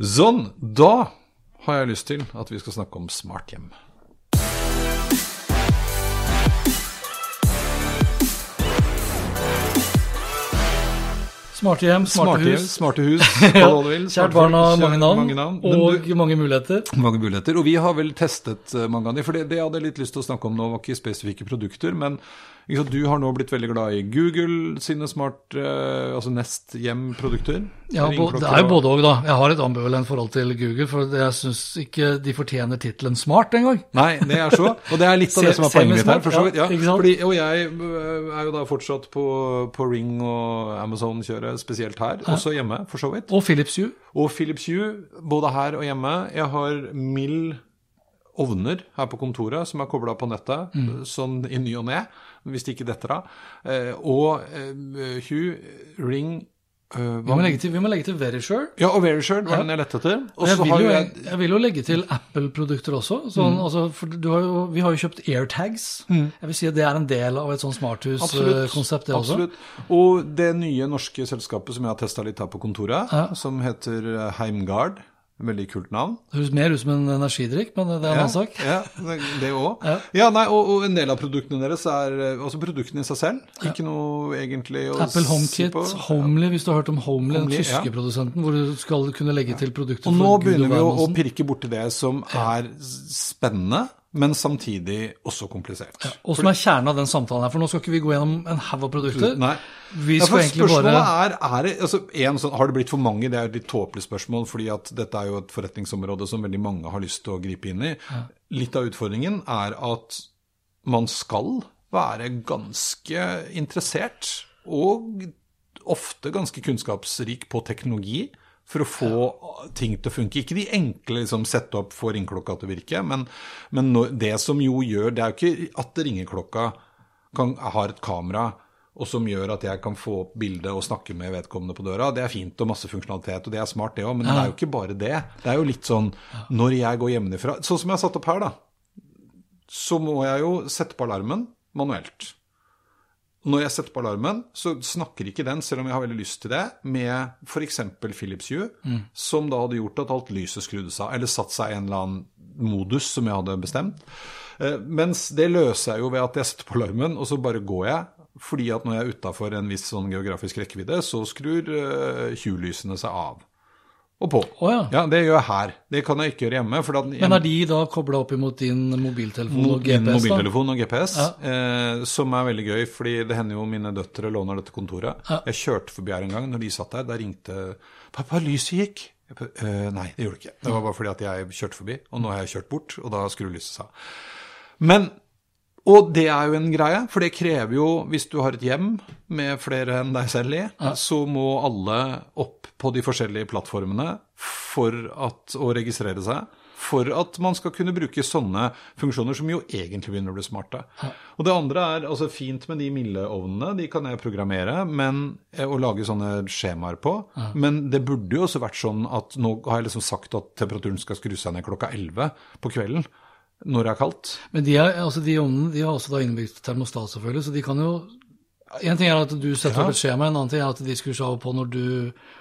Sånn, da har jeg lyst til at vi skal snakke om smarthjem. Smarte hjem, smarte, Smarte, hus. smarte hus, du vil. Kjært barn har mange navn, mange navn. Og du- mange muligheter. Mange muligheter. Og vi har vel testet eh, mange av de, for det, det jeg hadde litt lyst til å snakke om nå, var ikke spesifikke produkter, men du har nå blitt veldig glad i Google sine smart, eh, altså Nest Hjem-produkter. Ja, det er jo både òg, da. Jeg har et ambivalent forhold til Google, for jeg syns ikke de fortjener tittelen smart engang. Nei, det er så. Og det er litt av det som er poenget mitt her. For så vidt. ja, fordi, og jeg øh, er jo da fortsatt på, på Ring og Amazon-kjøret, spesielt her. Også hjemme, for så vidt. Og Philips Hue. Og Philips Hue, både her og hjemme. Jeg har mild ovner her på kontoret som er kobla på nettet, sånn i ny og ne, hvis det ikke detter av. Eh, og Hugh Ring Uh, Vi må legge til, vi må legge til Verisure. Ja, og Verisure var Ja. den jeg lette etter. Jeg så vil, har jo, jeg, jeg vil jo legge til Apple-produkter også. Sånn, altså, for du har jo, vi har jo kjøpt AirTags. Jeg vil si at det er en del av et sånn smarthus-konsept, det. Absolutt. Og det nye norske selskapet som jeg har testa litt her på kontoret, Ja. som heter eh, Heimgard. Veldig kult navn. Det høres mer ut som en energidrikk, men det er en annen sak. Ja, det- òg. Ja. Ja. nei, og, og en del av produktene deres er eh, også produktene i seg selv. Ikke noe egentlig å Apple HomeKit, si Homely, hvis du har hørt om Homely, den tyske ja. produsenten, hvor du skal kunne legge til produkter Og nå begynner vi å, å pirke borti det som er spennende, men samtidig også komplisert. Og som er kjernen av den samtalen her, for nå skal ikke vi gå gjennom en haug av produkter. Nei. Vi Ja, skal for egentlig bare er, er det, altså, en, sånn, Har det blitt for mange? Det er et litt tåpelig spørsmål, fordi at dette er jo et forretningsområde som veldig mange har lyst til å gripe inn i. Litt av utfordringen er at man skal være ganske interessert, og ofte ganske kunnskapsrik på teknologi, for å få ting til å funke. Ikke de enkle liksom, sette opp, få ringeklokka til å virke, men, men når, det som jo gjør Det er jo ikke at ringeklokka kan, har et kamera og som gjør at jeg kan få opp bildet og snakke med vedkommende på døra. Det er fint og masse funksjonalitet, og det er smart det òg, men det er jo ikke bare det. Det er jo litt sånn når jeg går hjemmefra Sånn som jeg har satt opp her, da. Så må jeg jo sette på alarmen manuelt. Når jeg setter på alarmen, så snakker ikke den, selv om jeg har veldig lyst til det, med f.eks. Philips Hue, som da hadde gjort at alt lyset skrudde seg eller satt seg i en eller annen modus som jeg hadde bestemt. Eh, Mens det løser jeg jo ved at jeg setter på alarmen, og så bare går jeg. Fordi at når jeg er utafor en viss sånn geografisk rekkevidde, så skrur eh, Hue-lysene seg av. Og på. Oh, ja. Ja, det gjør jeg her. Det kan jeg ikke gjøre hjemme. At Men er de da kobla opp imot din mobiltelefon og Min GPS? da? mobiltelefon og GPS, eh, som er veldig gøy, fordi det hender jo mine døtre låner dette kontoret. Ja. Jeg kjørte forbi her en gang, når de satt der, da ringte Pappa, lyset gikk. Jeg «Eh, nei, det gjorde det ikke. Det var bare fordi at jeg kjørte forbi, og nå har jeg kjørt bort, og da skrur lyset seg av. Men og det er jo en greie, for det krever jo, hvis du har et hjem med flere enn deg selv i, så må alle opp på de forskjellige plattformene for at, å registrere seg, for at man skal kunne bruke sånne funksjoner som jo egentlig begynner å bli smarte. Og det andre er altså fint med de milde ovnene, de kan jeg programmere men, eh, og lage sånne skjemaer på, men det burde jo også vært sånn at nå har jeg liksom sagt at temperaturen skal skru seg ned klokka 11 på kvelden når det er kaldt. Men de, er, altså de ovnene de har også da innebygd termostat, selvfølgelig, så de kan jo En ting er at du setter opp et skjema, en annen ting er at de skrur seg av på når du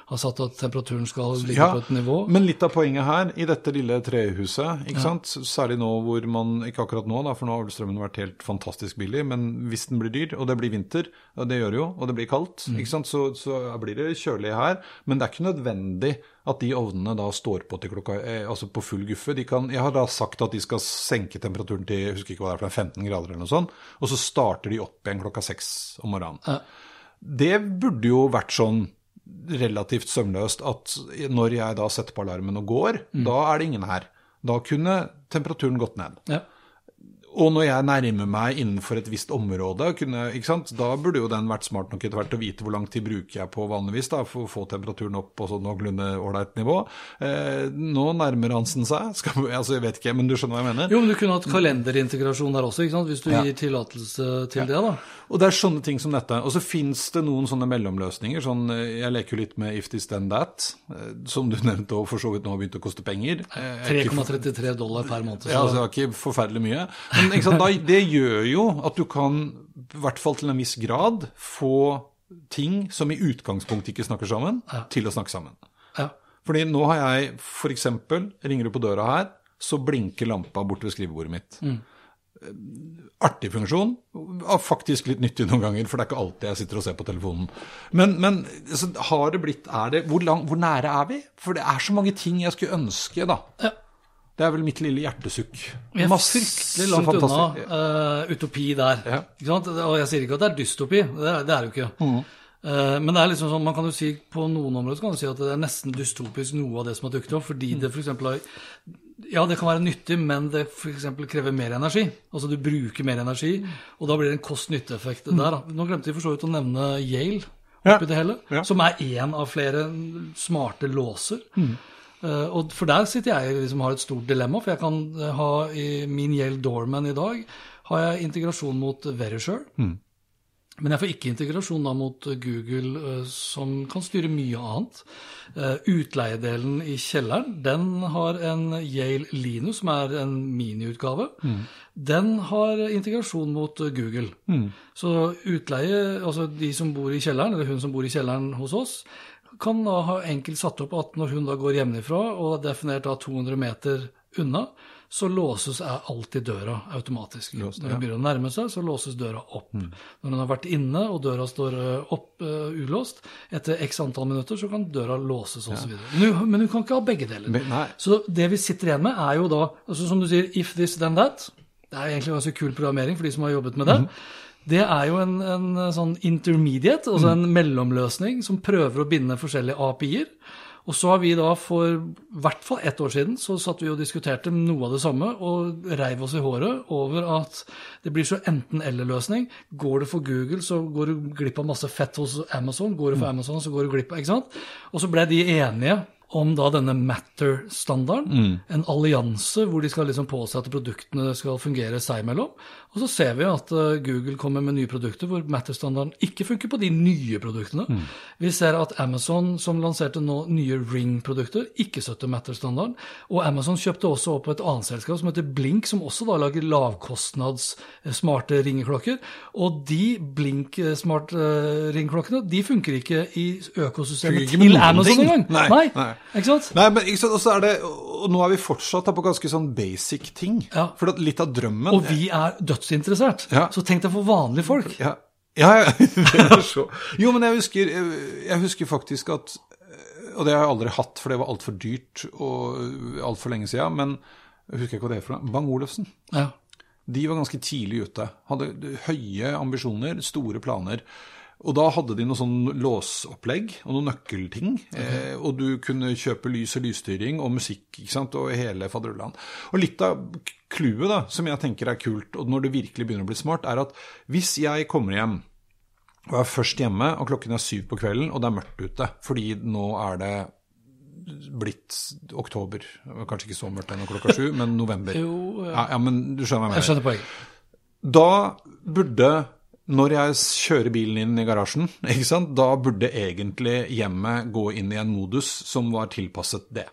har satt at temperaturen skal ligge Ja, på et nivå. Men litt av poenget her, i dette lille trehuset, ikke sant? særlig nå hvor man Ikke akkurat nå, da, for nå har strømmen vært helt fantastisk billig, men hvis den blir dyr, og det blir vinter, og det gjør det jo, og det blir kaldt, Mm. ikke sant? Så, så blir det kjølig her. Men det er ikke nødvendig at de ovnene da står på til klokka eh, altså på full guffe. De kan, jeg har da sagt at de skal senke temperaturen til jeg husker ikke hva det er, for 15 grader eller noe sånt, og så starter de opp igjen klokka seks om morgenen. Ja. Det burde jo vært sånn relativt søvnløst at når jeg da setter på alarmen og går, Mm. da er det ingen her. Da kunne temperaturen gått ned. Ja. Og når jeg nærmer meg innenfor et visst område, kunne, ikke sant, da burde jo den vært smart nok etter hvert å vite hvor lang tid bruker jeg på vanligvis da, for å få temperaturen opp på sånn noenlunde ålreit nivå. Eh, nå nærmer Hansen seg. Skal, altså, jeg vet ikke, men du skjønner hva jeg mener? Jo, men du kunne hatt kalenderintegrasjon der også, ikke sant? hvis du Ja. gir tillatelse til det. da. Og det er sånne ting som dette. Og så fins det noen sånne mellomløsninger. sånn, eh, Jeg leker jo litt med if this then that, eh, som du nevnte og for så vidt nå har begynt å koste penger. Eh, jeg er ikke for- 3,33 dollar per måned. Så Ja, altså, det var ikke forferdelig mye. Men ikke sant, da, det gjør jo at du kan, i hvert fall til en viss grad, få ting som i utgangspunktet ikke snakker sammen, til å snakke sammen. ja. Fordi nå har jeg f.eks. ringer du på døra her, så blinker lampa bort ved skrivebordet mitt. Artig funksjon. Faktisk litt nyttig noen ganger, for det er ikke alltid jeg sitter og ser på telefonen. Men, men så har det blitt er det, hvor, lang, hvor nære er vi? For det er så mange ting jeg skulle ønske, da. Ja. Det er vel mitt lille hjertesukk. Vi er Masse fryktelig langt unna fantastisk- eh, utopi der. Ja. Og jeg sier ikke at det er dystopi, det er det er jo ikke. Mm. Uh, men det er liksom sånn, man kan jo si på noen områder så kan du si at det er nesten dystopisk noe av det som har dukket opp, fordi Mm. det f.eks. har Ja, det kan være nyttig, men det for krever mer energi. Altså du bruker mer energi, og da blir det en kost-nytte-effekt der. da. Nå glemte vi for så vidt å nevne Yale oppi Ja. det hele, Ja. som er én av flere smarte låser. Mm. Eh, og for der sitter jeg liksom har et stort dilemma, for jeg kan eh, ha i min Yale Doorman i dag har jeg integrasjon mot Verisure. Mm. Men jeg får ikke integrasjon da mot Google, eh, som kan styre mye annet. Utleiedelen i kjelleren, den har en Yale Linus, som er en miniutgave. Den har integrasjon mot Google. Google. Så utleie, altså de som bor i kjelleren, eller hun som bor i kjelleren hos oss, kan da ha enkelt satt opp at når hun da går hjemmefra og er definert da 200 meter unna, så låses alltid døra automatisk. Låst, Når ja. hun begynner å nærme seg, så låses døra opp. Når hun har vært inne og døra står eh, opp uh, ulåst, etter x antall minutter så kan døra låses osv. videre. Men, men hun kan ikke ha begge deler. Men- Så det vi sitter igjen med, er jo da, altså som du sier, if this then that. Det er egentlig ganske kul programmering for de som har jobbet med det. Mhm. Det er jo en, en sånn intermediate, altså en mellomløsning som prøver å binde forskjellige API-er. Og så har vi da for i hvert fall ett år siden så satt vi og diskuterte noe av det samme og reiv oss i håret over at det blir så enten-eller-løsning. Går det for Google, så går du glipp av masse fett hos Amazon. Går det for Amazon, så går du glipp av Ikke sant? Og så ble de enige om da denne Matter-standarden. En allianse hvor de skal liksom påse at produktene skal fungere seg imellom. Og så ser vi at eh, Google kommer med nye produkter hvor Matter-standarden ikke funker på de nye produktene. Vi ser at Amazon, som lanserte nå nye Ring-produkter, ikke støtter Matter-standarden. Og Amazon kjøpte også opp et annet selskap som heter Blink, som også da lager lavkostnads eh, smarte ringeklokker. Og de Blink-smart-ringeklokkene de funker ikke i økosystemet til Amazon engang. Nei, nei. Ikke sant? Nei, men ikke sant, og så er det, og nå er vi fortsatt på ganske sånn basic ting. Ja. For litt av drømmen Og vi er dødsinteressert. Ja. Så tenk deg for vanlige folk. Ja, ja, ja. det så. Jo, men jeg husker, jeg husker faktisk at Og det har jeg aldri hatt, for det var altfor dyrt og altfor lenge siden. Men jeg husker ikke hva det er for noe. Bang Olufsen. Ja. De var ganske tidlig ute. Hadde høye ambisjoner, store planer. Og da hadde de noe sånn låsopplegg og noen nøkkelting. Eh, og du kunne kjøpe lys og lysstyring og musikk ikke sant, og hele faderullan. Og litt av clouet som jeg tenker er kult, og når det virkelig begynner å bli smart, er at hvis jeg kommer hjem og er først hjemme, og klokken er syv på kvelden, og det er mørkt ute, fordi nå er det blitt oktober. Kanskje ikke så mørkt ennå klokka sju, men november. Jo, ja. ja, ja, men du skjønner hva jeg mener. Jeg skjønner poenget. Da burde, når jeg kjører bilen inn i garasjen, da burde egentlig hjemmet gå inn i en modus som var tilpasset det.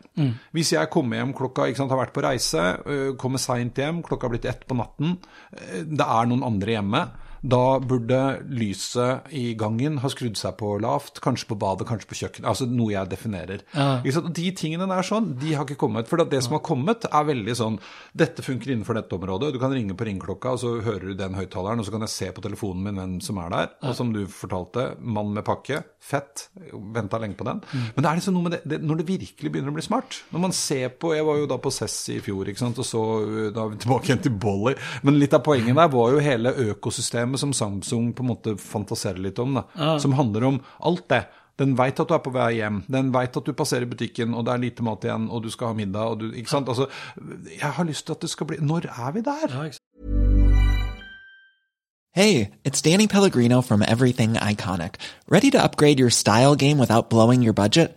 Hvis jeg kommer hjem klokka, sant, har vært på reise, øh, kommer seint hjem, klokka har blitt ett på natten, øh, det er noen andre hjemme, da burde lyset i gangen ha skrudd seg på lavt, kanskje på badet, kanskje på kjøkkenet, altså noe jeg definerer. Ja. De tingene der sånn, de har ikke kommet. For det som har kommet, er veldig sånn Dette funker innenfor dette området. Du kan ringe på ringeklokka, og så hører du den høyttaleren, og så kan jeg se på telefonen min hvem som er der. Og som du fortalte, mann med pakke, fett. Venta lenge på den. Men det er liksom noe med det, det når det virkelig begynner å bli smart. Når man ser på Jeg var jo da på Cess i fjor, ikke sant, og så da er vi tilbake igjen til Bolly. Men litt av poenget der var jo hele økosystemet som Samsung på en måte fantaserer litt om, da. Som handler om alt det. Den veit at du er på vei hjem, den veit at du passerer butikken, og det er lite mat igjen, og du skal ha middag, og du Ikke sant. Altså, jeg har lyst til at det skal bli Når er vi der? Ja? Hey, it's Danny Pellegrino from Everything Iconic. Ready to upgrade your style game without blowing your budget?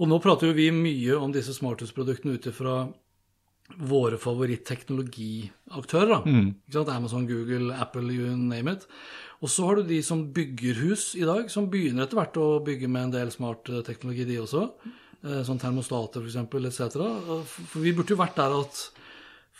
Og nå prater jo vi mye om disse smarthusproduktene ut ifra våre favoritt-teknologiaktører. da. Amazon, Google, Apple, you name it. Og så har du de som bygger hus i dag, som begynner etter hvert å bygge med en del smart eh, teknologi, de også. Eh, Sånn termostater, f.eks., etc. For vi burde jo vært der at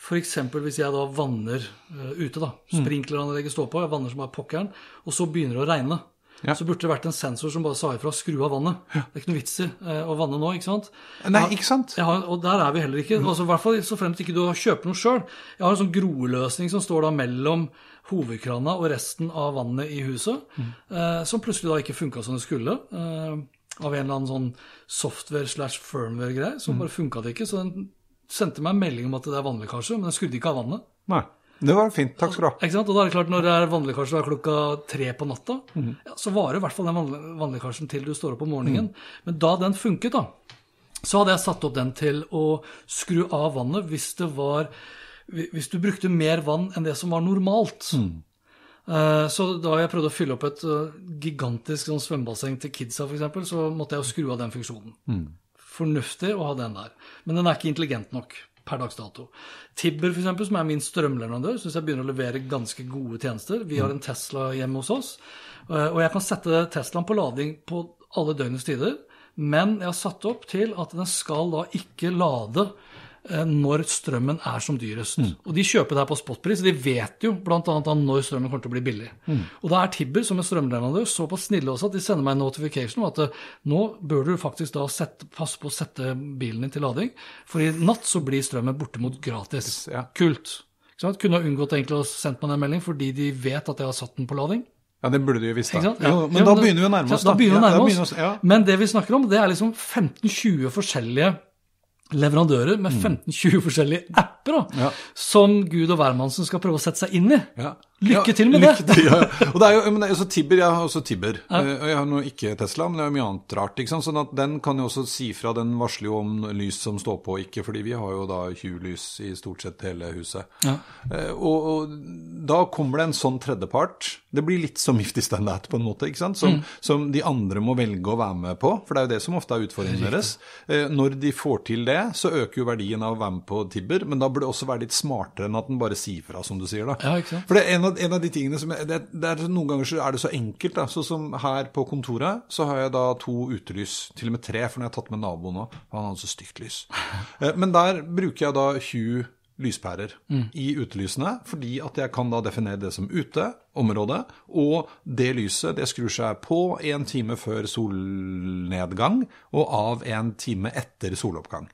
f.eks. hvis jeg da vanner eh, ute, da, sprinkleranlegget står på, jeg vanner som bare pokkeren, og så begynner det å regne, Ja. så burde det vært en sensor som bare sa ifra skru av vannet. Det er ikke noe vits i eh, å vanne nå, ikke sant? Nei, ikke sant? Har, og der er vi heller ikke. Altså, I hvert fall så fremt ikke du kjøper noe sjøl. Jeg har en sånn groeløsning som står da mellom hovedkrana og resten av vannet i huset, eh, som plutselig da ikke funka som det skulle. Eh, av en eller annen sånn software slash firmware-greie. Så bare funka det ikke. Så den sendte meg en melding om at det er vannlekkasje, men den skrudde ikke av vannet. Nei. Det var fint. Takk skal du ha. Ikke sant? Og da er det klart, når det er vannlekkasje er klokka tre på natta, ja, så varer i hvert fall den vann- vannlekkasjen til du står opp om morgenen. Men da den funket, da, så hadde jeg satt opp den til å skru av vannet hvis det var Hvis du brukte mer vann enn det som var normalt. Mm. Så da jeg prøvde å fylle opp et eh, gigantisk sånn svømmebasseng til kidsa, f.eks., så måtte jeg jo skru av den funksjonen. Fornuftig å ha den der. Men den er ikke intelligent nok per dags dato. Tibber, eksempel, som er min strømleverandør, syns jeg begynner å levere ganske gode tjenester. Vi har en Tesla hjemme hos oss, eh, og jeg kan sette Teslaen på lading på alle døgnets tider. Men jeg har satt opp til at den skal da ikke lade når strømmen er som dyrest. Og de kjøper det her på spotpris, de vet jo bl.a. når strømmen kommer til å bli billig. Og da er Tibber som en strømleverandør såpass snille også at de sender meg en notification om at eh, nå bør du faktisk da sette, passe på å sette bilen din til lading, for i natt så blir strømmen bortimot gratis. Ja. Kult. Kunne ha unngått egentlig å sende meg den melding fordi de vet at jeg har satt den på lading. Ja, det burde du jo visst. Da. Jo, men Ja, da begynner vi å nærme oss. Da begynner vi å Ja, nærme da oss. Ja. Men det vi snakker om, det er liksom 15-20 forskjellige leverandører med 15-20 forskjellige apper da, Mm. Ja. som Gud og hvermannsen skal prøve å sette seg inn i. Ja. Lykke Ja, til med lykke det! Til, ja, ja. Og det er jo, men det er Tibber, jeg har også Tibber. Ja. Jeg har nå ikke Tesla, men det er jo mye annet rart. ikke sant? Sånn at Den kan jo også si fra, den varsler jo om lys som står på og ikke, fordi vi har jo da Hue-lys i stort sett hele huset. Ja. Eh, Og, og da kommer det en sånn tredjepart. Det blir litt som If This Then That, på en måte, ikke sant? Som, Mm. som de andre må velge å være med på, for det er jo det som ofte er utfordringen deres. Eh, Når de får til det, så øker jo verdien av å være med på Tibber, men da burde det også være litt smartere enn at den bare sier fra, som du sier. da. Ja, ikke sant? For det er en av, en av de tingene som jeg, det, det er, Noen ganger så er det så enkelt. da, Sånn som her på kontoret, så har jeg da to utelys, til og med tre, for når jeg har tatt med naboen òg. Han hadde så stygt lys. Eh, Men der bruker jeg da Hue lyspærer i utelysene, fordi at jeg kan da definere det som ute, område, og det lyset det skrur seg på en time før solnedgang og av en time etter soloppgang.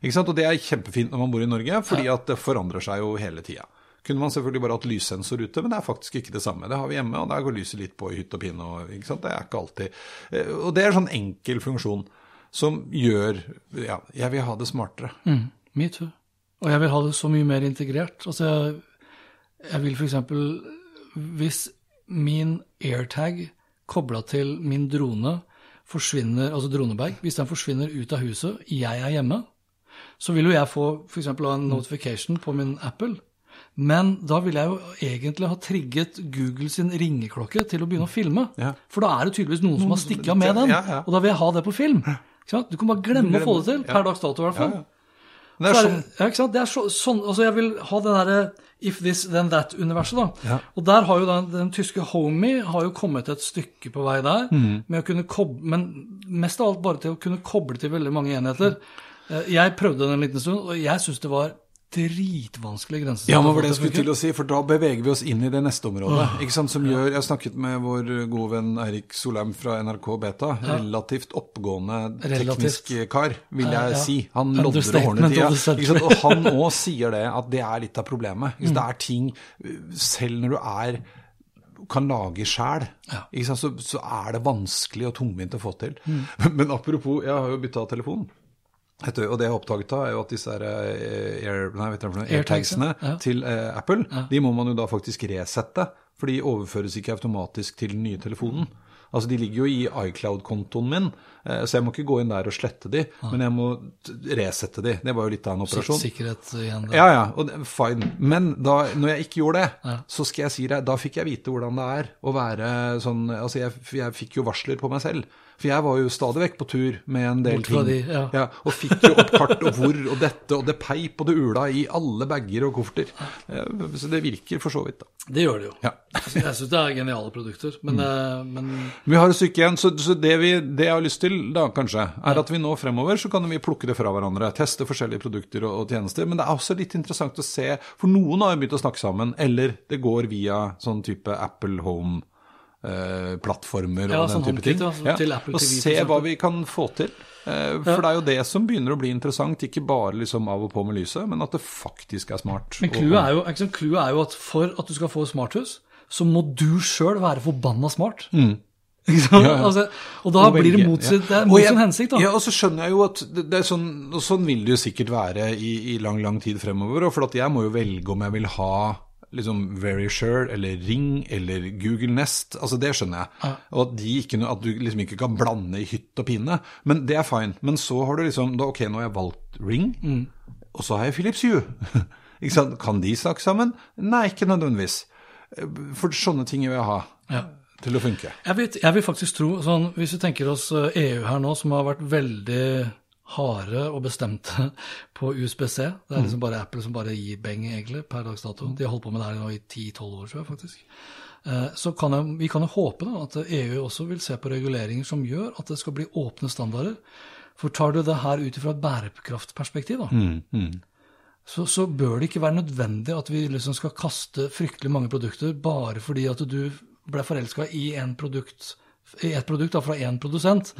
Ikke sant? Og det er kjempefint når man bor i Norge, fordi at det forandrer seg jo hele tida. Kunne man selvfølgelig bare hatt lyssensor ute, men det er faktisk ikke det samme. Det har vi hjemme, og der går lyset litt på i hytt og pine. Og, ikke sant? Det er ikke alltid Eh, Og det er en sånn enkel funksjon som gjør Ja, jeg vil ha det smartere. Mm, me too. Og jeg vil ha det så mye mer integrert. Altså, jeg, jeg vil f.eks. Hvis min airtag kobla til min drone forsvinner, altså dronebag, hvis den forsvinner ut av huset, jeg er hjemme, så vil jo jeg få f.eks. en notification på min Apple. Men da vil jeg jo egentlig ha trigget Google sin ringeklokke til å begynne å filme. Ja. For da er det tydeligvis noen som har stikket av med den. Ja, ja. Og da vil jeg ha det på film. Ikke sant? Du kan bare glemme å få det til, per dags dato i hvert fall. Ja, ja. Det er så sånn ikke sant? Det er så, sånn, altså Jeg vil ha det derre if this, then that-universet. da. Ja. Og der har jo den, den tyske Homie har jo kommet et stykke på vei der, Mm. med å kunne koble, men mest av alt bare til å kunne koble til veldig mange enheter. Eh, Jeg prøvde det en liten stund, og jeg syns det var dritvanskelig grensesatt. Ja, men var det jeg skulle til å si, for da beveger vi oss inn i det neste området. ikke sant, som gjør, Jeg snakket med vår gode venn Eirik Solheim fra NRK Beta. Relativt oppgående Relativt. teknisk kar, vil jeg ja. si. Han lodder og Understatement tida. Ikke sant? Og han òg sier det, at det er litt av problemet. Mm. Det er ting Selv når du er kan lage sjæl, så, så er det vanskelig og tungvint å få til. Mm. Men apropos, jeg har jo bytta telefon. Du, og det jeg har oppdaget da, er jo at disse eh, air, nei, noe, Airtagsene, ja. til eh, Apple, de må man jo da faktisk resette, for de overføres ikke automatisk til den nye telefonen. Altså, De ligger jo i iCloud-kontoen min, eh, så jeg må ikke gå inn der og slette de, men jeg må resette de. Det var jo litt av en operasjon. Sikkerhet igjen. der. Ja, ja, og det, fine. Men da, når jeg ikke gjorde det, så skal jeg si deg, da fikk jeg vite hvordan det er å være sånn Altså, jeg, jeg fikk jo varsler på meg selv. For jeg var jo stadig vekk på tur med en del ting. de, ja. og fikk jo opp kart og hvor og dette, og det peip og det ula i alle bager og kofferter. Eh, Så det virker for så vidt, da. Det gjør det jo. Ja. Altså, Jeg syns det er geniale produkter, men, mm. men Vi har et stykke igjen, så, så det, vi, det jeg har lyst til da, kanskje, er at vi nå fremover så kan vi plukke det fra hverandre. Teste forskjellige produkter og, og tjenester. Men det er også litt interessant å se, for noen har jo begynt å snakke sammen, eller det går via sånn type Apple Home. Eh, plattformer Ja, og den sånn type ting. Altså, ja, TV Og se hva vi kan få til. For for det er jo det som begynner å bli interessant, ikke bare liksom av og på med lyset, men at det faktisk er smart. Men clouet er, er jo at for at du skal få smarthus, så må du sjøl være forbanna smart. Mm. Ja, ja. Altså, og da Og blir det mot, sin- det er mot jeg- sin hensikt, da. Ja, og så skjønner jeg jo at det, det er sånn, og sånn vil det jo sikkert være i, i lang, lang tid fremover. Og for jeg må jo velge om jeg vil ha liksom Very Sure eller Ring eller Google Nest. Altså det skjønner jeg. Og at, ikke, at du liksom ikke kan blande i hytt og pine. Men det er fine. Men så har du liksom da, Ok, nå har jeg valgt Ring, Mm. og så har jeg Philips Hue. Kan de snakke sammen? Nei, ikke nødvendigvis. For sånne ting vil jeg ha Ja. til å funke. Jeg, vet, jeg vil faktisk tro, sånn, hvis vi tenker oss eh, EU her nå, som har vært veldig harde og bestemte på USBC Det er liksom bare Apple som bare gir beng, egentlig, per dags dato. De har holdt på med det her nå i 10-12 år, tror jeg faktisk. Eh, Så kan jeg, vi kan jo håpe da, at EU også vil se på reguleringer som gjør at det skal bli åpne standarder. For tar du det her ut fra et bærekraftperspektiv, da, så, så bør det ikke være nødvendig at vi liksom skal kaste fryktelig mange produkter bare fordi at du ble forelska i, en produkt, i et produkt da, fra én produsent,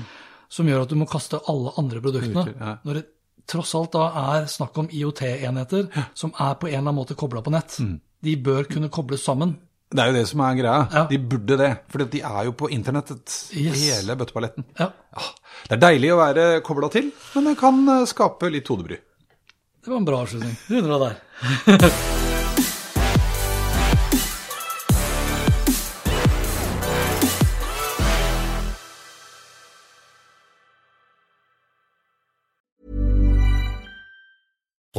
som gjør at du må kaste alle andre produktene. Ja. Når det tross alt da er snakk om IOT-enheter som er på en eller annen måte kobla på nett. De bør kunne kobles sammen. Det er jo det som er greia. Ja. De burde det. For de er jo på internettet, Yes. hele bøtteballetten. Ja, Ja. Det er deilig å være kobla til, men det kan eh, skape litt hodebry. det var en bra avslutning. Runder av der.